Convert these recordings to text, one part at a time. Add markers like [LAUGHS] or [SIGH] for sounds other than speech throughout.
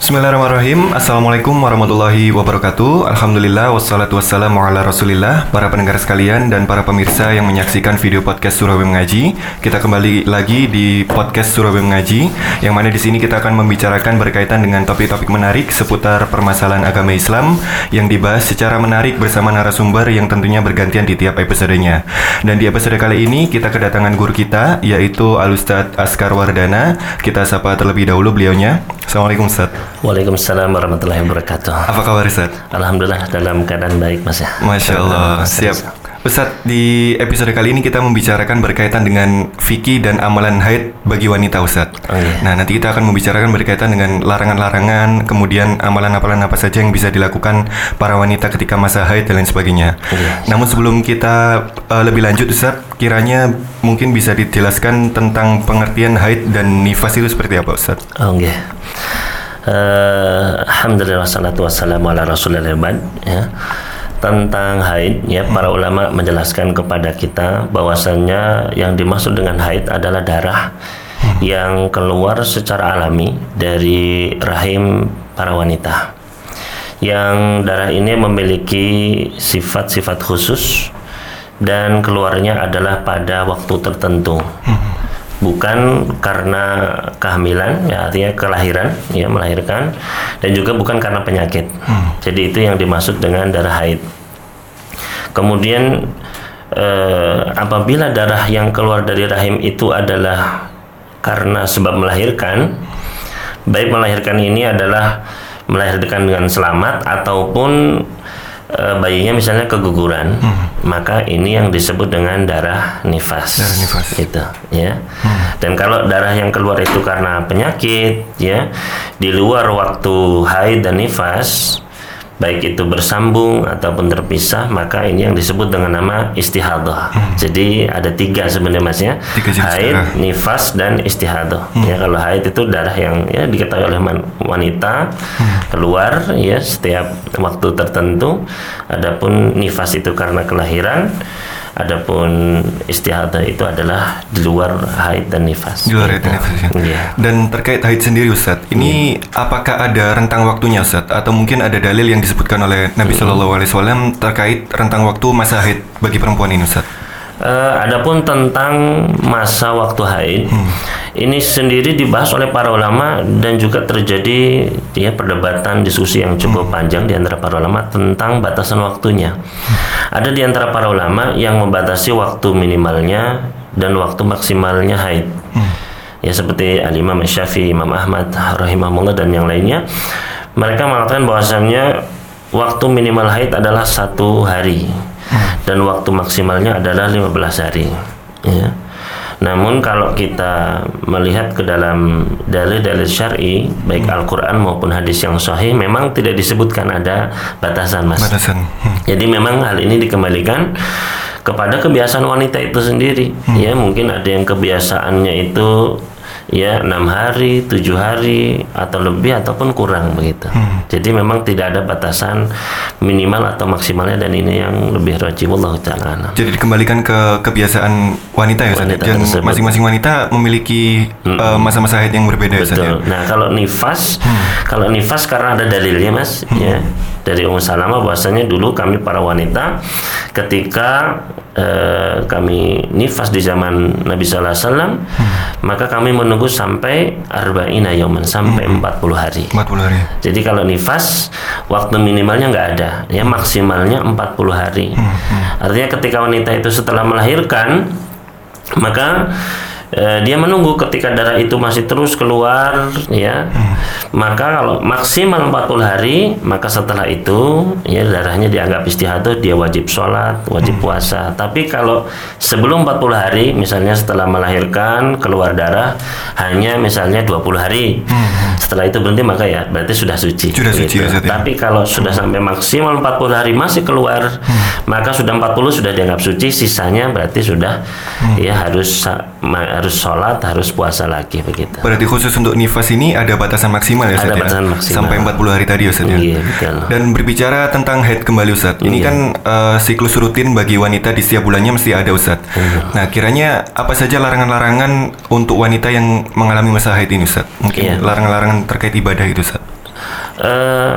Bismillahirrahmanirrahim. Assalamualaikum warahmatullahi wabarakatuh. Alhamdulillah wassalatu wassalamu ala rasulillah. Para pendengar sekalian dan para pemirsa yang menyaksikan video podcast Surabaya Mengaji Kita kembali lagi di podcast Surabaya Mengaji Yang mana di sini kita akan membicarakan berkaitan dengan topik-topik menarik Seputar permasalahan agama Islam Yang dibahas secara menarik bersama narasumber yang tentunya bergantian di tiap episodenya. Dan di episode kali ini kita kedatangan guru kita Yaitu Alustad Askar Wardana. Kita sapa terlebih dahulu beliaunya Assalamualaikum Ustaz Waalaikumsalam warahmatullahi wabarakatuh. Apa kabar Ustaz? Alhamdulillah dalam keadaan baik Mas ya. Masya Allah, siap. Ustadz, di episode kali ini kita membicarakan berkaitan dengan fikih dan amalan haid bagi wanita Ustadz. Oh, iya. Nah, nanti kita akan membicarakan berkaitan dengan larangan-larangan, kemudian amalan-amalan apa saja yang bisa dilakukan para wanita ketika masa haid dan lain sebagainya. Iya. Namun sebelum kita uh, lebih lanjut Ustadz, kiranya mungkin bisa dijelaskan tentang pengertian haid dan nifas itu seperti apa Ustadz? Oh, iya. Eh, Alhamdulillah wassalatu wassalamu ala rasulillah ya. Tentang haid ya para ulama menjelaskan kepada kita bahwasannya yang dimaksud dengan haid adalah darah yang keluar secara alami dari rahim para wanita. Yang darah ini memiliki sifat-sifat khusus dan keluarnya adalah pada waktu tertentu bukan karena kehamilan ya artinya kelahiran ya melahirkan dan juga bukan karena penyakit. Jadi itu yang dimaksud dengan darah haid. Kemudian eh, apabila darah yang keluar dari rahim itu adalah karena sebab melahirkan baik melahirkan ini adalah melahirkan dengan selamat ataupun eh, bayinya misalnya keguguran maka ini yang disebut dengan darah nifas. Darah nifas. gitu ya. Dan kalau darah yang keluar itu karena penyakit ya di luar waktu haid dan nifas baik itu bersambung ataupun terpisah maka ini yang disebut dengan nama istihadah. Jadi ada tiga sebenarnya mas ya. Tiga jenis haid darah. nifas dan istihadah. Ya kalau haid itu darah yang ya diketahui oleh wanita keluar ya setiap waktu tertentu. Adapun nifas itu karena kelahiran adapun istihadah itu adalah di luar haid dan nifas Di luar haid dan nifas, ya. Iya. Dan terkait haid sendiri Ustadz, ini apakah ada rentang waktunya Ustadz? Atau mungkin ada dalil yang disebutkan oleh Nabi Shallallahu Alaihi Wasallam terkait rentang waktu masa haid bagi perempuan ini Ustadz? Eh, adapun tentang masa waktu haid, ini sendiri dibahas oleh para ulama dan juga terjadi ya perdebatan diskusi yang cukup panjang di antara para ulama tentang batasan waktunya. Ada di antara para ulama yang membatasi waktu minimalnya dan waktu maksimalnya haid. Ya seperti Al Imam Syafi'i, Imam Ahmad rahimahullah dan yang lainnya. Mereka mengatakan bahwasannya waktu minimal haid adalah satu hari dan waktu maksimalnya adalah 15 hari ya. Namun kalau kita melihat ke dalam dalil-dalil syar'i baik Al-Qur'an maupun hadis yang sahih memang tidak disebutkan ada batasan Mas. Batasan. Hmm. Jadi memang hal ini dikembalikan kepada kebiasaan wanita itu sendiri. Ya mungkin ada yang kebiasaannya itu ya enam hari, tujuh hari atau lebih ataupun kurang begitu. Jadi memang tidak ada batasan minimal atau maksimalnya dan ini yang lebih rajibullah taala. Jadi dikembalikan ke kebiasaan wanita ya? Wanita Dan tersebut. masing-masing wanita memiliki uh, masa-masa haid yang berbeda ya ya? Betul. Nah, kalau nifas, kalau nifas karena ada dalilnya, Mas, ya. Dari Ummu Salamah bahwasanya dulu kami para wanita ketika eh, kami nifas di zaman Nabi sallallahu alaihi wasallam, maka kami menunggu sampai arba'ina yauman, sampai 40 hari. 40 hari. Jadi kalau nifas waktu minimalnya nggak ada, ya maksimalnya 40 hari. Artinya ketika wanita itu setelah melahirkan, maka eh, dia menunggu ketika darah itu masih terus keluar, ya. Maka kalau maksimal 40 hari, maka setelah itu ya darahnya dianggap istihadah, dia wajib sholat, wajib puasa. Tapi kalau sebelum 40 hari, misalnya setelah melahirkan keluar darah hanya misalnya 20 hari. Setelah itu berhenti maka ya berarti sudah suci. Sudah suci, Begitu. Ustaz, ya. Tapi kalau sudah sampai maksimal 40 hari masih keluar, maka sudah 40 sudah dianggap suci, sisanya berarti sudah ya harus harus sholat, harus puasa lagi begitu. Berarti khusus untuk nifas ini ada batasan maksimal ya Ustadz Ada ya? batasan maksimal. Sampai 40 hari tadi Ustadz ya? Iya, betul. Dan berbicara tentang haid kembali Ustadz, ini Iya. kan eh, siklus rutin bagi wanita di setiap bulannya mesti ada Ustadz. Iya. Nah kiranya apa saja larangan-larangan untuk wanita yang mengalami masa haid ini Ustadz? Mungkin Iya. Terkait ibadah itu Ustadz. eh,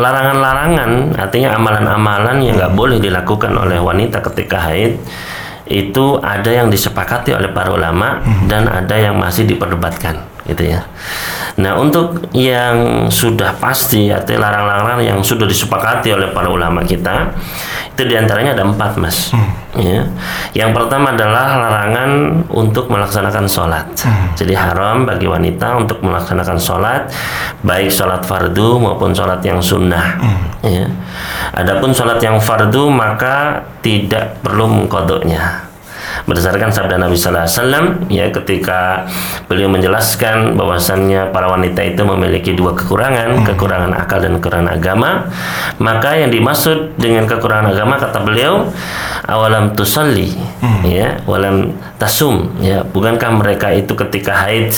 larangan-larangan artinya amalan-amalan yang nggak boleh dilakukan oleh wanita ketika haid itu ada yang disepakati oleh para ulama dan ada yang masih diperdebatkan gitu ya. Nah untuk yang sudah pasti atau larang-larang yang sudah disepakati oleh para ulama kita itu di antaranya ada empat mas. Ya. Yang pertama adalah larangan untuk melaksanakan sholat. Jadi haram bagi wanita untuk melaksanakan sholat baik sholat fardu maupun sholat yang sunnah. Ya. Adapun sholat yang fardu maka tidak perlu mengkodoknya berdasarkan sabda Nabi Sallallahu Alaihi Wasallam ya ketika beliau menjelaskan bahwasannya para wanita itu memiliki dua kekurangan kekurangan akal dan kekurangan agama maka yang dimaksud dengan kekurangan agama kata beliau awalam tusalli ya walam tasum ya bukankah mereka itu ketika haid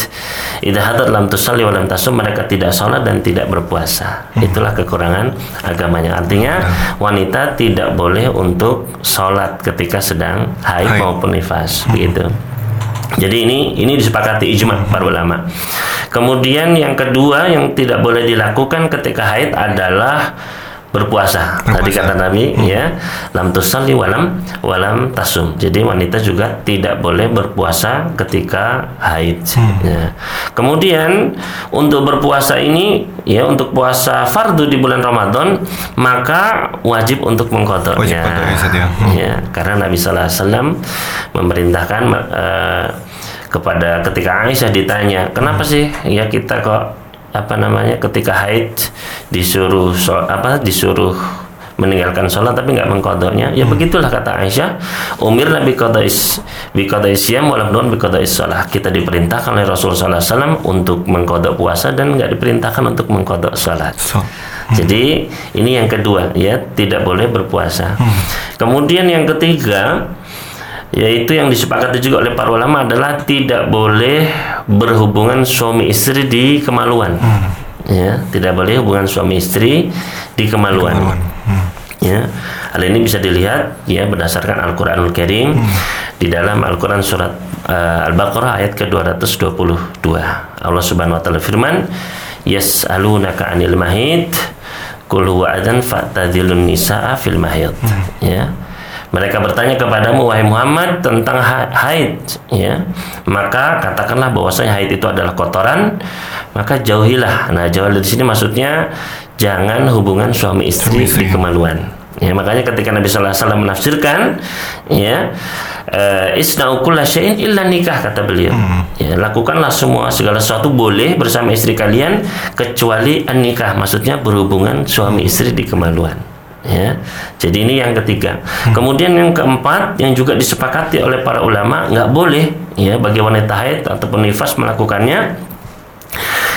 idza hadat lam tusalli walam tasum mereka tidak sholat dan tidak berpuasa. Itulah kekurangan agamanya. Artinya wanita tidak boleh untuk sholat ketika sedang haid Haid. maupun nifas begitu jadi ini ini disepakati ijma para ulama. Kemudian yang kedua yang tidak boleh dilakukan ketika haid adalah berpuasa. Tadi Berpuasa. kata Nabi ya, lam tusalli walam walam tasum. Jadi wanita juga tidak boleh berpuasa ketika haid. Ya. Kemudian untuk berpuasa ini ya untuk puasa fardu di bulan Ramadan maka wajib untuk mengkodoknya. Wajib ya, ya. Hmm. Ya, karena Nabi Sallallahu Alaihi Wasallam memerintahkan eh, kepada ketika Aisyah ditanya, kenapa sih ya kita kok apa namanya ketika haid disuruh so- apa disuruh meninggalkan sholat tapi nggak mengkodoknya ya begitulah kata Aisyah. Umir nabi kodais bi kodais siam walam bi kodais sholat. Kita diperintahkan oleh Rasulullah SAW untuk mengkodok puasa dan nggak diperintahkan untuk mengkodok sholat. So, jadi ini yang kedua ya tidak boleh berpuasa. Kemudian yang ketiga yaitu yang disepakati juga oleh para ulama adalah tidak boleh berhubungan suami istri di kemaluan. Ya, tidak boleh hubungan suami istri di kemaluan. Kemaluan. Hmm. Ya, hal ini bisa dilihat ya berdasarkan Al-Qur'anul Karim di dalam Al-Qur'an surat eh, Al-Baqarah ayat ke-222. Allah Subhanahu wa taala firman, "Yas'alunaka 'anil mahid qul huwa adan fa'tadhilun nisaa fil mahid." Ya. Mereka bertanya kepadamu wahai Muhammad tentang ha- haid ya. Maka katakanlah bahwasanya haid itu adalah kotoran, maka jauhilah. Nah, jauh dari sini maksudnya jangan hubungan suami istri, Suami istri. di kemaluan. Ya, makanya ketika Nabi sallallahu alaihi wasallam menafsirkan ya eh, isna'u kulla syai'in illa nikah kata beliau. Ya, lakukanlah semua segala sesuatu boleh bersama istri kalian kecuali an nikah maksudnya berhubungan suami istri di kemaluan. Ya, jadi ini yang ketiga. Kemudian yang keempat yang juga disepakati oleh para ulama nggak boleh ya bagi wanita haid ataupun nifas melakukannya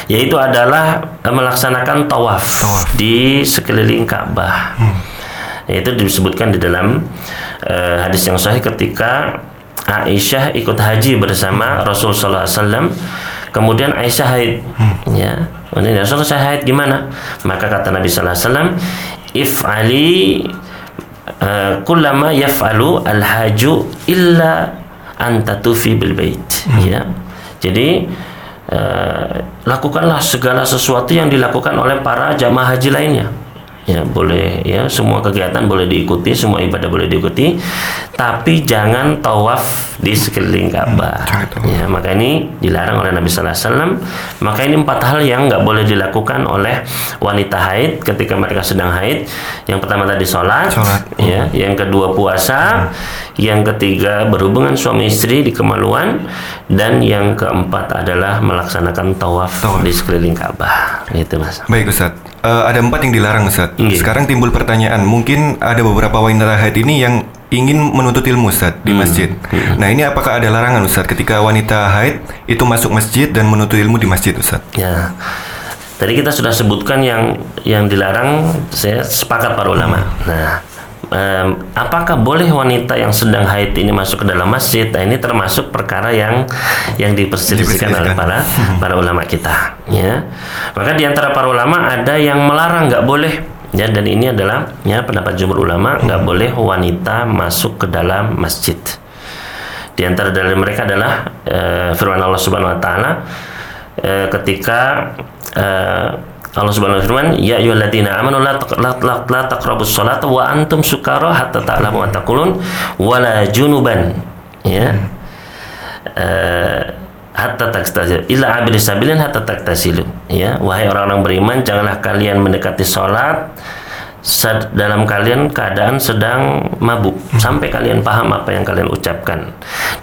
yaitu adalah eh, melaksanakan tawaf, Tawaf. di sekeliling Ka'bah. Itu disebutkan di dalam eh, hadis yang sahih ketika Aisyah ikut haji bersama Rasul sallallahu alaihi wasallam. Kemudian Aisyah haid. Ya. Ini Rasul saya haid gimana? Maka kata Nabi sallallahu alaihi wasallam, "If'ali eh, kullama yaf'alu al-haju illa an tatufi bil bait." Ya. Jadi eh, lakukanlah segala sesuatu yang dilakukan oleh para jamaah haji lainnya. Ya, boleh ya, semua kegiatan boleh diikuti, semua ibadah boleh diikuti, tapi jangan tawaf di sekeliling Ka'bah. jangan tawaf. Ya, maka ini dilarang oleh Nabi sallallahu alaihi wasallam. Maka ini empat hal yang nggak boleh dilakukan oleh wanita haid ketika mereka sedang haid. Yang pertama tadi sholat, Sholat. ya, yang kedua puasa, yang ketiga berhubungan suami istri di kemaluan, dan yang keempat adalah melaksanakan tawaf, Tawaf. di sekeliling Ka'bah. Itu mas. Baik Ustaz, Eh, ada empat yang dilarang Ustaz. Iya. Sekarang timbul pertanyaan, mungkin ada beberapa wanita haid ini yang ingin menuntut ilmu Ustaz di masjid. Nah ini apakah ada larangan Ustaz ketika wanita haid itu masuk masjid dan menuntut ilmu di masjid Ustaz? Ya. Tadi kita sudah sebutkan yang yang dilarang, saya sepakat para ulama. Nah, em, apakah boleh wanita yang sedang haid ini masuk ke dalam masjid? Nah, ini termasuk perkara yang yang diperselisihkan oleh para [LAUGHS] para ulama kita. Ya, maka di antara para ulama ada yang melarang nggak boleh. Ya, dan ini adalah ya pendapat jumhur ulama nggak boleh wanita masuk ke dalam masjid. Di antara dalil mereka adalah eh, firman Allah Subhanahu wa taala eh, ketika eh, Allah Subhanahu wa taala ya ayyuhalladzina amanu la la la, la taqrabus salata wa antum sukara hatta ta'lamu ma taqulun wala junuban. Ya. Eh, hatta takstasilu illa abiri sabilin hatta taktasilu ya. Wahai orang-orang beriman janganlah kalian mendekati salat dalam kalian keadaan sedang mabuk. Sampai kalian paham apa yang kalian ucapkan.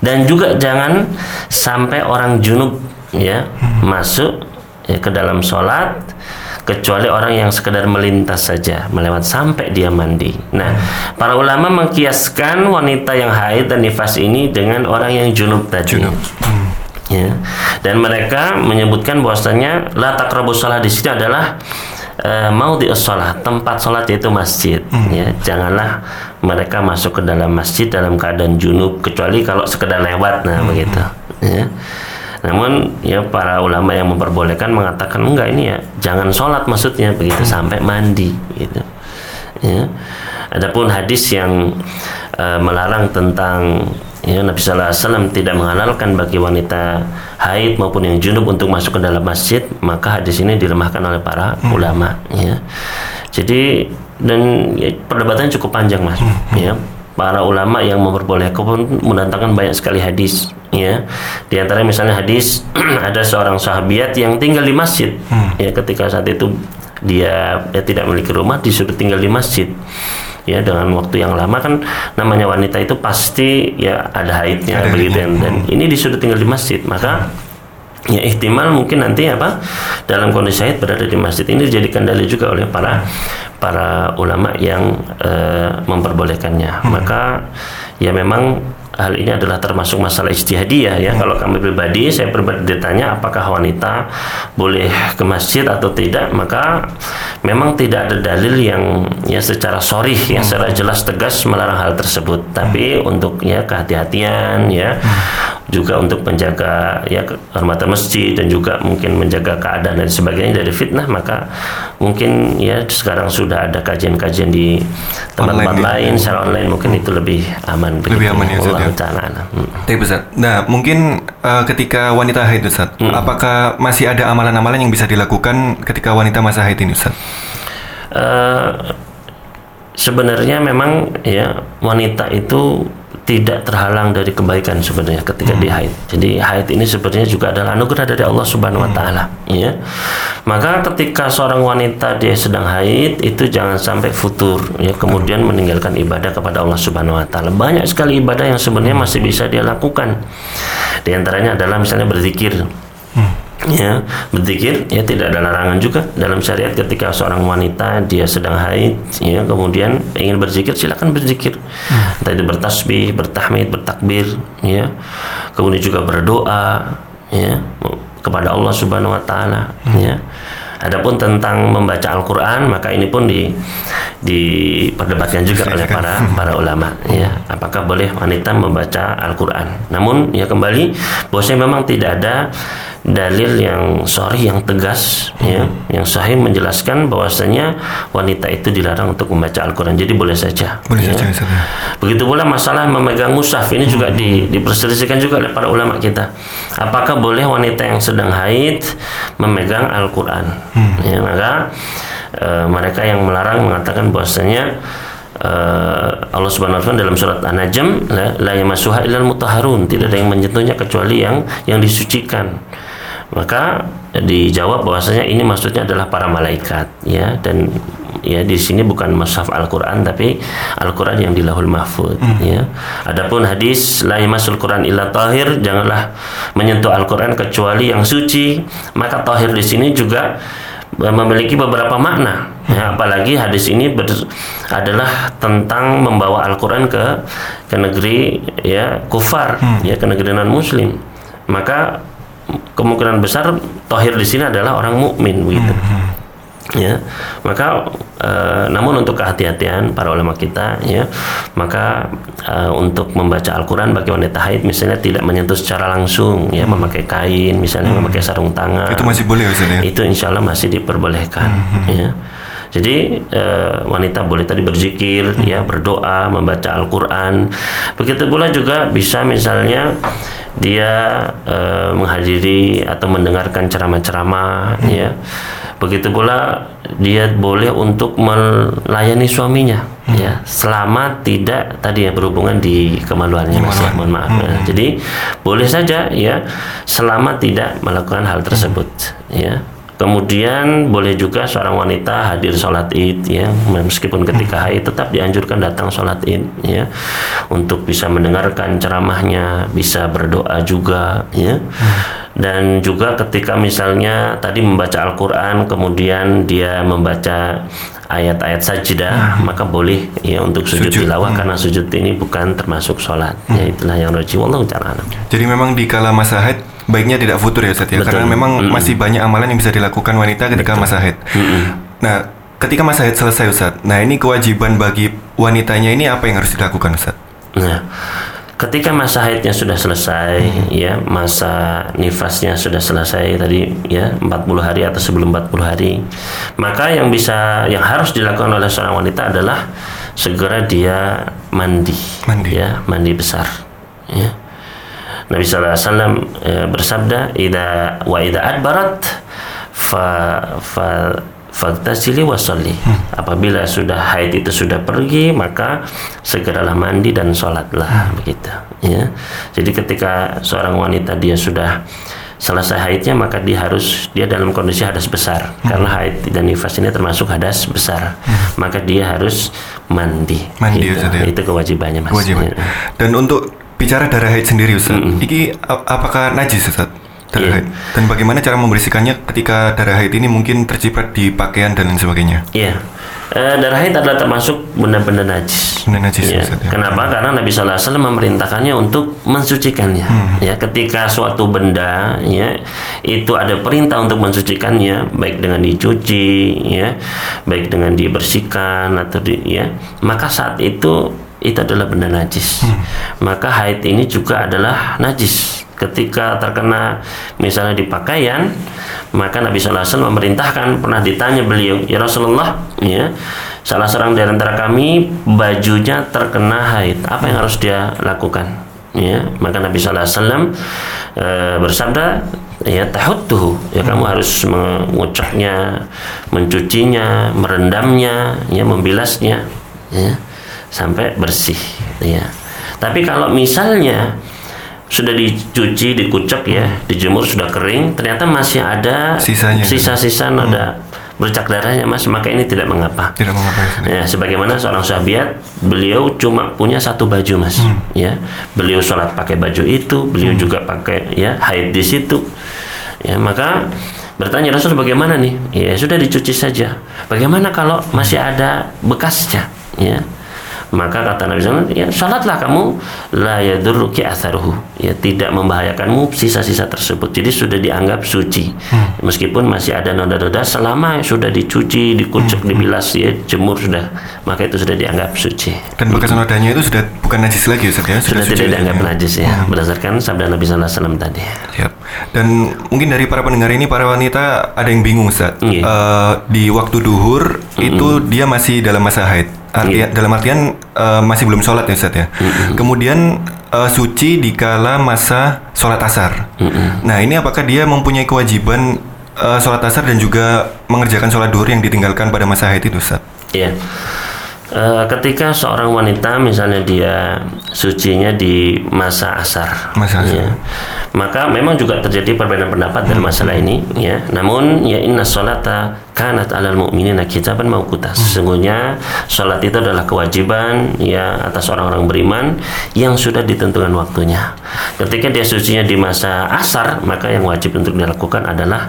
Dan juga jangan sampai orang junub ya masuk ya, ke dalam sholat kecuali orang yang sekedar melintas saja melewat sampai dia mandi. Nah, para ulama mengkiaskan wanita yang haid dan nifas ini dengan orang yang junub tadi. Ya. Dan mereka menyebutkan bahwasanya la taqrabus shalah di sini adalah uh, maudhi'us shalah, tempat salat yaitu masjid. Ya, janganlah mereka masuk ke dalam masjid dalam keadaan junub kecuali kalau sekedar lewat nah begitu. Ya. Namun ya para ulama yang memperbolehkan mengatakan enggak ini ya jangan sholat maksudnya begitu sampai mandi gitu. Ya. Adapun hadis yang eh, melarang tentang ya Nabi Sallallahu Alaihi Wasallam tidak menghalalkan bagi wanita haid maupun yang junub untuk masuk ke dalam masjid maka hadis ini dilemahkan oleh para ulama ya jadi dan ya, perdebatannya cukup panjang mas ya para ulama yang memperbolehkan pun mendatangkan banyak sekali hadis ya. Di antara misalnya hadis [CLEARS THROAT] ada seorang sahabiat yang tinggal di masjid ya. Ketika saat itu dia, dia tidak memiliki rumah disuruh tinggal di masjid ya dengan waktu yang lama. Kan namanya wanita itu pasti ya ada haidnya Ada begitu. dan, dan ini disuruh tinggal di masjid. Maka ya ihtimal mungkin nanti apa dalam kondisi haid berada di masjid ini dijadikan dalil juga oleh para para ulama yang eh, memperbolehkannya. Maka ya memang hal ini adalah termasuk masalah ijtihadiyah ya. Kalau kami pribadi saya pribadi ditanya apakah wanita boleh ke masjid atau tidak maka memang tidak ada dalil yang ya secara sorih ya secara jelas tegas melarang hal tersebut. Tapi untuk ya kehati-hatian ya juga untuk menjaga ya kehormatan masjid dan juga mungkin menjaga keadaan dan sebagainya dari fitnah maka mungkin ya sekarang sudah ada kajian-kajian di tempat-tempat ya. lain secara online mungkin itu lebih aman Lebih aman ya, Allah ya. taala alam. Hmm. Tapi Ustaz, nah mungkin eh, ketika wanita haid Ustaz, apakah masih ada amalan-amalan yang bisa dilakukan ketika wanita masa haid ini Ustaz? Eh, sebenarnya memang ya wanita itu tidak terhalang dari kebaikan sebenarnya ketika dia haid. Jadi haid ini sebenarnya juga adalah anugerah dari Allah Subhanahu wa taala, ya. Maka ketika seorang wanita dia sedang haid itu jangan sampai futur ya kemudian meninggalkan ibadah kepada Allah Subhanahu wa taala. Banyak sekali ibadah yang sebenarnya masih bisa dia lakukan. Di antaranya adalah misalnya berzikir ya berzikir ya tidak ada larangan juga dalam syariat ketika seorang wanita dia sedang haid ya kemudian ingin berzikir silakan berzikir. Entah itu bertasbih bertahmid bertakbir ya. Kemudian juga berdoa ya kepada Allah Subhanahu wa taala ya. Adapun tentang membaca Al-Qur'an maka ini pun di diperdebatkan juga oleh para para ulama ya. Apakah boleh wanita membaca Al-Qur'an. Namun ya kembali bahwasanya memang tidak ada dalil yang sahih yang tegas ya yang sahih menjelaskan bahwasanya wanita itu dilarang untuk membaca Al-Qur'an. Jadi boleh saja. Boleh ya. saja ya. Begitu pula masalah memegang mushaf ini juga di, diperselisihkan juga oleh para ulama kita. Apakah boleh wanita yang sedang haid memegang Al-Qur'an? Ya, maka eh, mereka yang melarang mengatakan bahwasanya eh, Allah Subhanahu wa taala dalam surat An-Najm la, la yamassuha illal mutahharun, tidak ada yang menyentuhnya kecuali yang yang disucikan. Maka dijawab bahwasanya ini maksudnya adalah para malaikat ya. Dan ya di sini bukan mushaf Al-Qur'an tapi Al-Qur'an yang di Lahul Mahfud ya. Adapun hadis la yamasul Qur'an illa tahir, janganlah menyentuh Al-Qur'an kecuali yang suci. Maka tahir di sini juga memiliki beberapa makna ya, apalagi hadis ini ber- adalah tentang membawa Al-Qur'an ke ke negeri ya kufar ya ke negeri non muslim maka kemungkinan besar tohir di sini adalah orang mukmin begitu. Ya maka eh, namun untuk kehati-hatian para ulama kita ya maka eh, untuk membaca Al-Quran bagi wanita haid misalnya tidak menyentuh secara langsung ya memakai kain misalnya memakai sarung tangan. Itu masih boleh Ustaz ya? itu insya Allah masih diperbolehkan ya jadi eh, wanita boleh tadi berzikir ya berdoa membaca Al-Quran. Begitu pula juga bisa misalnya dia eh, menghadiri atau mendengarkan ceramah-ceramah ya. Begitu pula dia boleh untuk melayani suaminya ya selama tidak tadi ya berhubungan di kemaluannya. Mas ya, mohon maaf. Ya. Jadi boleh saja ya selama tidak melakukan hal tersebut ya. Kemudian boleh juga seorang wanita hadir sholat id ya meskipun ketika haid tetap dianjurkan datang sholat id ya untuk bisa mendengarkan ceramahnya bisa berdoa juga ya dan juga ketika misalnya tadi membaca Al-Quran kemudian dia membaca ayat-ayat sajidah hmm. maka boleh ya untuk sujud, sujud. tilawah hmm. karena sujud ini bukan termasuk sholat hmm. ya itulah yang wallahu taala jadi memang di kala masa haid baiknya tidak futur ya Ustaz ya karena memang mm masih banyak amalan yang bisa dilakukan wanita ketika Betul. masa haid. Mm Nah, ketika masa haid selesai Ustaz. Nah, ini kewajiban bagi wanitanya ini apa yang harus dilakukan Ustaz? Nah, ketika masa haidnya sudah selesai hmm. ya, masa nifasnya sudah selesai tadi ya 40 hari atau sebelum 40 hari, maka yang bisa yang harus dilakukan oleh seorang wanita adalah segera dia mandi. Mandi. Ya, mandi besar. Ya Nabi SAW e, bersabda ida wa ida adbarat fa fa faktasili wasalli hmm. apabila sudah haid itu sudah pergi maka segeralah mandi dan sholatlah hmm. begitu ya jadi ketika seorang wanita dia sudah selesai haidnya maka dia harus dia dalam kondisi hadas besar hmm. karena haid dan nifas ini termasuk hadas besar hmm. maka dia harus mandi mandi gitu. itu kewajibannya mas Kewajiban. Ya. dan untuk bicara darah haid sendiri Ustaz. Mm -hmm. Ini apakah najis Ustaz? Darah yeah. haid. Dan bagaimana cara membersihkannya ketika darah haid ini mungkin terciprat di pakaian dan lain sebagainya? Iya. Yeah. Uh, darah haid adalah termasuk benda-benda najis. Benda najis. Ya. Ustaz, ya. Kenapa? Karena Nabi Sallallahu Alaihi Wasallam memerintahkannya untuk mensucikannya. Hmm. Ya, ketika suatu benda ya itu ada perintah untuk mensucikannya, baik dengan dicuci, ya, baik dengan dibersihkan atau di, ya, maka saat itu itu adalah benda najis. Hmm. Maka haid ini juga adalah najis. Ketika terkena misalnya di pakaian, maka Nabi Sallallahu Alaihi Wasallam memerintahkan pernah ditanya beliau, ya Rasulullah, ya salah seorang dari antara kami bajunya terkena haid, apa yang harus dia lakukan? Ya, maka Nabi Sallallahu Alaihi Wasallam e, bersabda, ya tahuttuhu, ya kamu harus mengucapnya, mencucinya, merendamnya, ya membilasnya, ya sampai bersih ya tapi kalau misalnya sudah dicuci, dikucek ya, dijemur sudah kering, ternyata masih ada sisanya sisa-sisa hmm. noda bercak darahnya mas, maka ini tidak mengapa. Tidak mengapa. Ya, sebagaimana seorang sahabat, beliau cuma punya satu baju mas, hmm. ya, beliau sholat pakai baju itu, beliau hmm. juga pakai ya haid di situ, ya maka bertanya Rasul bagaimana nih? Ya sudah dicuci saja. Bagaimana kalau masih ada bekasnya? Ya, maka kata Nabi SAW ya salatlah kamu la yadurruki atharuhu ya tidak membahayakanmu sisa-sisa tersebut jadi sudah dianggap suci hmm. meskipun masih ada noda-noda selama sudah dicuci dikucek hmm. dibilas ya jemur sudah maka itu sudah dianggap suci dan bekas nodanya itu sudah bukan najis lagi Ustaz ya sudah, sudah tidak dianggap ya? najis ya hmm. berdasarkan sabda Nabi SAW tadi Siap. dan mungkin dari para pendengar ini para wanita ada yang bingung Ustaz yeah. Iya. uh, di waktu duhur hmm. itu dia masih dalam masa haid Artian, yeah. dalam artian uh, masih belum sholat ya Ustaz ya. Mm-hmm. Kemudian uh, suci di kala masa sholat asar. Mm-hmm. Nah ini apakah dia mempunyai kewajiban uh, sholat asar dan juga mengerjakan sholat duhur yang ditinggalkan pada masa haid itu Ustaz? Iya. Yeah. Uh, ketika seorang wanita misalnya dia sucinya di masa asar, masa asar. Ya, maka memang juga terjadi perbedaan pendapat dalam masalah ini ya. Namun ya inna sholata kanat alal mu'minina kitaban mauquta sesungguhnya sholat itu adalah kewajiban ya atas orang-orang beriman yang sudah ditentukan waktunya. Ketika dia sucinya di masa asar maka yang wajib untuk dilakukan adalah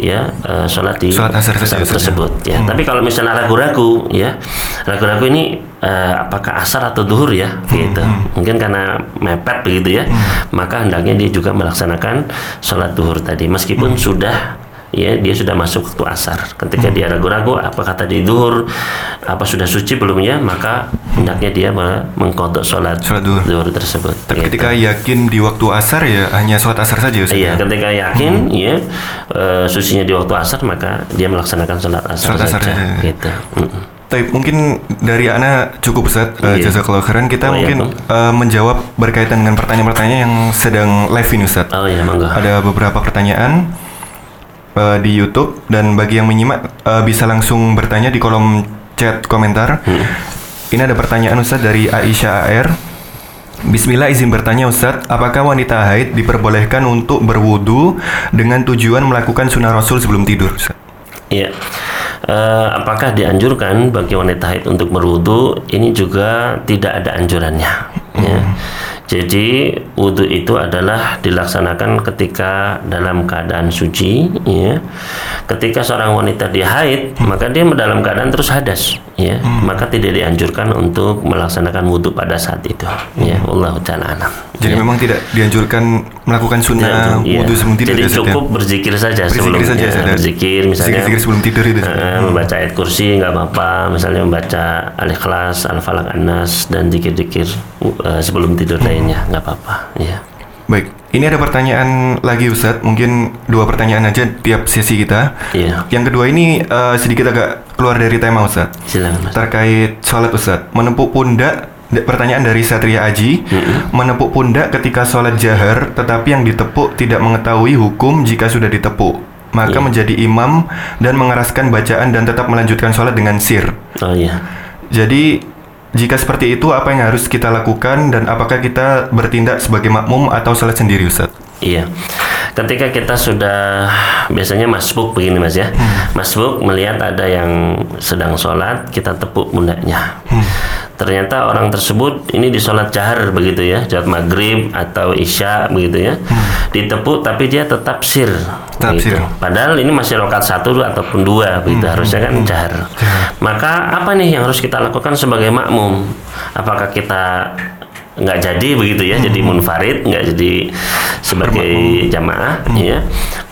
ya uh, sholat di sholat asar, asar tersebut ya hmm. tapi kalau misalnya ragu-ragu ya ragu-ragu ini uh, apakah asar atau duhur ya hmm, gitu hmm. mungkin karena mepet begitu ya hmm. maka hendaknya dia juga melaksanakan sholat duhur tadi meskipun hmm. sudah ya dia sudah masuk waktu asar ketika hmm. dia ragu-ragu apa kata di duhur apa sudah suci belumnya maka hendaknya dia mengkodok sholat, duhur tersebut tapi gitu. ketika yakin di waktu asar ya hanya sholat asar saja Ustaz iya ya? ketika yakin hmm. ya uh, sucinya di waktu asar maka dia melaksanakan sholat asar, sholat asar saja, saja. gitu hmm. Tapi mungkin dari Ana cukup Ustaz uh, iya. Jazakallah khairan kita oh, iya, mungkin iya, uh, menjawab berkaitan dengan pertanyaan-pertanyaan yang sedang live ini Ustaz. Oh iya. Ada beberapa pertanyaan. uh, di YouTube dan bagi yang menyimak uh, bisa langsung bertanya di kolom chat komentar. Hmm. Ini ada pertanyaan Ustadz dari Aisyah AR. Bismillah izin bertanya Ustadz, apakah wanita haid diperbolehkan untuk berwudu dengan tujuan melakukan sunnah Rasul sebelum tidur? Iya. Uh, apakah dianjurkan bagi wanita haid untuk berwudu? Ini juga tidak ada anjurannya. Ya. Hmm. Ya. Jadi wudhu itu adalah dilaksanakan ketika dalam keadaan suci, ya. Ketika seorang wanita dia haid, hmm. maka dia dalam keadaan terus hadas, ya. Hmm. Maka tidak dianjurkan untuk melaksanakan wudhu pada saat itu, ya. hmm. ya. Allah taala Jadi ya. memang tidak dianjurkan melakukan sunnah ya, wudhu sebelum tidur. Jadi ya, cukup ya? berzikir saja berzikir sebelum saja, ya, berzikir misalnya. Berzikir sebelum tidur itu. Uh, membaca ayat kursi nggak apa-apa, misalnya membaca al-ikhlas, al-falaq, an-nas dan zikir-zikir uh, sebelum tidur hmm lainnya nggak apa-apa ya baik ini ada pertanyaan lagi Ustadz mungkin dua pertanyaan aja tiap sesi kita. Iya. Yang kedua ini uh, sedikit agak keluar dari tema Ustadz silakan terkait sholat Ustadz menempuk pundak pertanyaan dari Satria Aji. Mm-hmm. menepuk pundak ketika sholat jahar tetapi yang ditepuk tidak mengetahui hukum jika sudah ditepuk. Maka yeah. menjadi imam dan mengeraskan bacaan dan tetap melanjutkan sholat dengan sir. Oh iya. Jadi jika seperti itu, apa yang harus kita lakukan dan apakah kita bertindak sebagai makmum atau salat sendiri, Ustaz? Iya. Ketika kita sudah biasanya masbuk begini Mas ya. Hmm. Masbuk melihat ada yang sedang sholat, kita tepuk pundaknya. Hmm ternyata orang tersebut ini di sholat jahar begitu ya sholat maghrib atau isya begitu ya hmm. ditepuk tapi dia tetap sir tetap sir. padahal ini masih rokat satu ataupun dua begitu hmm. harusnya kan hmm. jahar maka apa nih yang harus kita lakukan sebagai makmum apakah kita nggak jadi begitu ya, hmm. jadi munfarid, nggak jadi sebagai jamaah, hmm. ya.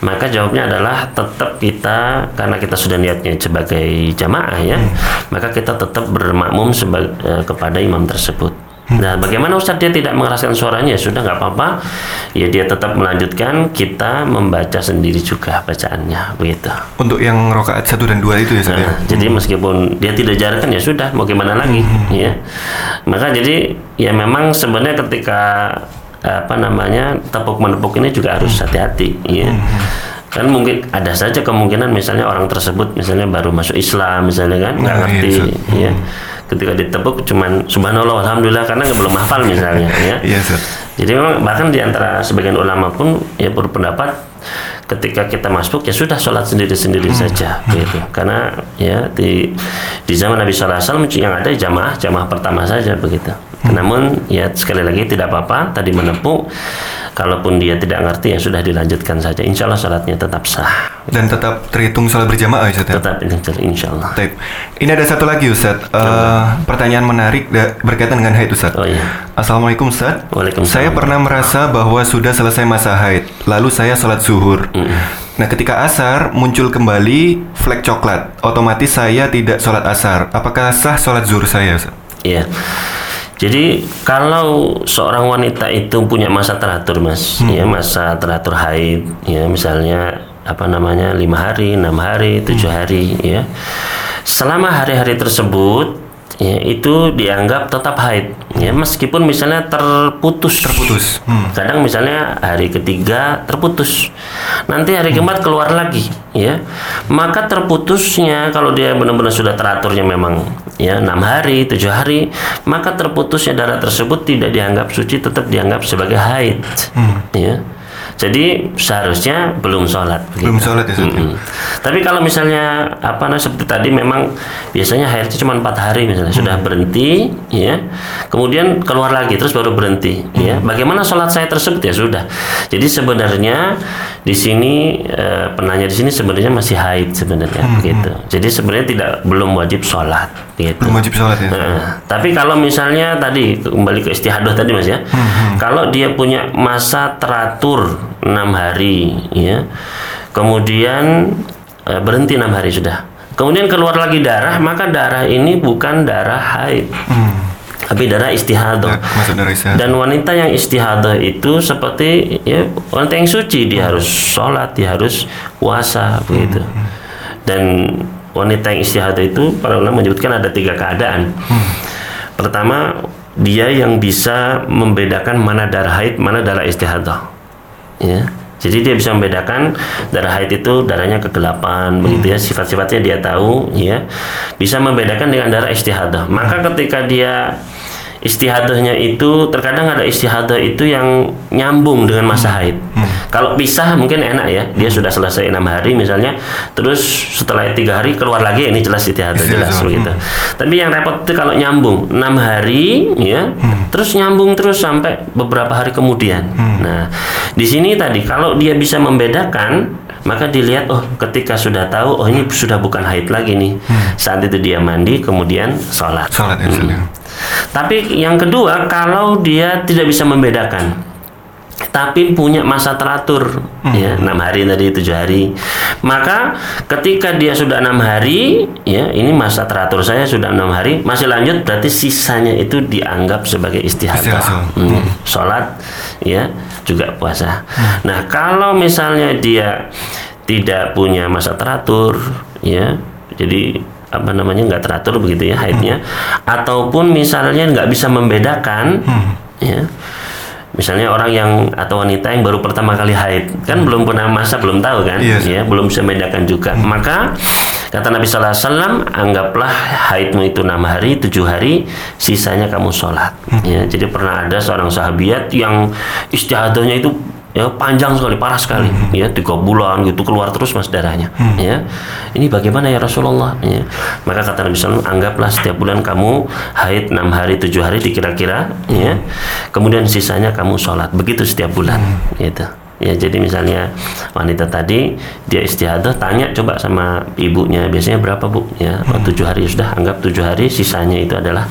Maka jawabnya adalah tetap kita karena kita sudah niatnya sebagai jamaah ya, hmm. maka kita tetap bermakmum sebagai, eh, kepada imam tersebut. Nah, bagaimana Ustadz dia tidak mengeraskan suaranya? Ya sudah nggak apa-apa. Ya dia tetap melanjutkan. Kita membaca sendiri juga bacaannya, begitu. Untuk yang rokaat satu dan dua itu ya, Nah, hmm. Jadi meskipun dia tidak jarkan ya sudah. Mau gimana lagi, hmm. ya. Maka jadi ya memang sebenarnya ketika apa namanya tepuk menepuk ini juga harus hati-hati, ya. Hmm kan mungkin ada saja kemungkinan misalnya orang tersebut misalnya baru masuk Islam misalnya kan nggak nah, ngerti iya, ya ketika ditepuk cuman subhanallah alhamdulillah karena nggak belum hafal misalnya ya. [LAUGHS] Iya, Jadi memang bahkan di antara sebagian ulama pun ya berpendapat ketika kita masuk ya sudah sholat sendiri-sendiri hmm. saja gitu. Karena ya di di zaman Nabi sallallahu alaihi wasallam yang ada jamaah jamaah pertama saja begitu. Hmm. Namun ya sekali lagi tidak apa-apa tadi menepuk kalaupun dia tidak ngerti ya sudah dilanjutkan saja insya Allah sholatnya tetap sah dan tetap terhitung sholat berjamaah Ustaz ya? tetap insya Allah Taip. ini ada satu lagi Ustaz uh, pertanyaan menarik berkaitan dengan haid Ustaz oh, iya. Assalamualaikum Ustaz Waalaikumsalam. saya pernah merasa bahwa sudah selesai masa haid lalu saya sholat zuhur mm -mm. Nah, ketika asar muncul kembali flek coklat, otomatis saya tidak sholat asar. Apakah sah sholat zuhur saya? Iya. Jadi kalau seorang wanita itu punya masa teratur, mas, hmm. ya masa teratur haid, ya misalnya apa namanya lima hari, enam hari, tujuh hmm. hari, ya. Selama hari-hari tersebut ya itu dianggap tetap haid. Ya meskipun misalnya terputus. Terputus. Hmm. kadang misalnya hari ketiga terputus. Nanti hari hmm. keempat keluar lagi ya. Maka terputusnya kalau dia benar-benar sudah teraturnya memang ya enam hari tujuh hari maka terputusnya darah tersebut tidak dianggap suci tetap dianggap sebagai haid. Hmm. ya jadi seharusnya belum sholat. Belum sholat ya. Mm -hmm. Tapi kalau misalnya apa nah seperti tadi memang biasanya haidnya cuma empat hari misalnya hmm. sudah berhenti, ya, kemudian keluar lagi terus baru berhenti, hmm. ya. Bagaimana sholat saya tersebut ya sudah. Jadi sebenarnya di sini e, penanya di sini sebenarnya masih haid sebenarnya hmm. gitu. Jadi sebenarnya tidak belum wajib sholat. Gitu. Belum wajib sholat ya. Tapi kalau misalnya tadi kembali ke istihadah tadi mas ya, hmm. hmm. kalau dia punya masa teratur enam hari ya kemudian e, berhenti enam hari sudah kemudian keluar lagi darah maka darah ini bukan darah haid hmm. Tapi darah istihadah ya, dan wanita yang istihadah itu seperti ya wanita yang suci dia hmm. harus sholat dia harus puasa begitu hmm. dan wanita yang istihadah itu para ulama menyebutkan ada tiga keadaan hmm. pertama dia yang bisa membedakan mana darah haid mana darah istihadah ya Jadi dia bisa membedakan darah haid itu darahnya kegelapan begitu ya sifat-sifatnya dia tahu ya. Bisa membedakan dengan darah istihadah. Maka ketika dia istihadahnya itu terkadang ada istihadah itu yang nyambung dengan masa haid. Kalau pisah mungkin enak ya, dia sudah selesai enam hari misalnya, terus setelah tiga hari keluar lagi ini jelas istihadah jelas begitu. Tapi yang repot itu kalau nyambung enam hari ya, terus nyambung terus sampai beberapa hari kemudian. Nah di sini tadi kalau dia bisa membedakan maka dilihat oh ketika sudah tahu oh ini sudah bukan haid lagi nih. Saat itu dia mandi kemudian sholat. Salat ya, Ustaz, ya. tapi yang kedua, kalau dia tidak bisa membedakan, tapi punya masa teratur, ya enam hari tadi tujuh hari, maka ketika dia sudah enam hari, ya ini masa teratur saya sudah enam hari, masih lanjut berarti sisanya itu dianggap sebagai istihadah, Istihadah. Hmm, sholat, ya juga puasa. Nah kalau misalnya dia tidak punya masa teratur, ya jadi apa namanya nggak teratur begitu ya haidnya ataupun misalnya nggak bisa membedakan ya misalnya orang yang atau wanita yang baru pertama kali haid. Kan belum pernah masa belum tahu kan? Iya, sih. ya belum bisa membedakan juga. Maka kata Nabi Sallallahu Alaihi Wasallam anggaplah haidmu itu enam hari tujuh hari sisanya kamu sholat. Ya jadi pernah ada seorang sahabiat yang istihadahnya itu ya panjang sekali parah sekali. Ya tiga bulan gitu keluar terus mas darahnya. Ya ini bagaimana ya Rasulullah? Ya maka kata Nabi SAW anggaplah setiap bulan kamu haid enam hari tujuh hari dikira-kira. Ya kemudian sisanya kamu sholat begitu setiap bulan gitu ya jadi misalnya wanita tadi dia istihadah tanya coba sama ibunya biasanya berapa bu ya oh, tujuh hari sudah anggap tujuh hari sisanya itu adalah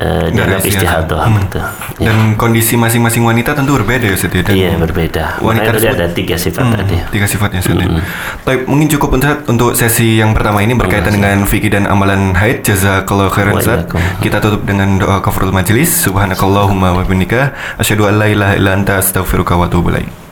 eh, dianggap istihadah. Hmm. betul ya. Dan kondisi masing-masing wanita tentu berbeda ya Ustaz ya. Iya berbeda. wanita tadi ada tiga sifat Hmm, tadi. Tiga sifatnya Ustaz ya. Baik, mungkin cukup Ustaz untuk sesi yang pertama ini berkaitan dengan fikih dan amalan haid. Jazakallahu khairan Ustaz. Kita tutup dengan doa kafaratul majelis. Subhanakallahumma wa bihamdika asyhadu an la ilaha illa anta astaghfiruka wa atubu ilaik.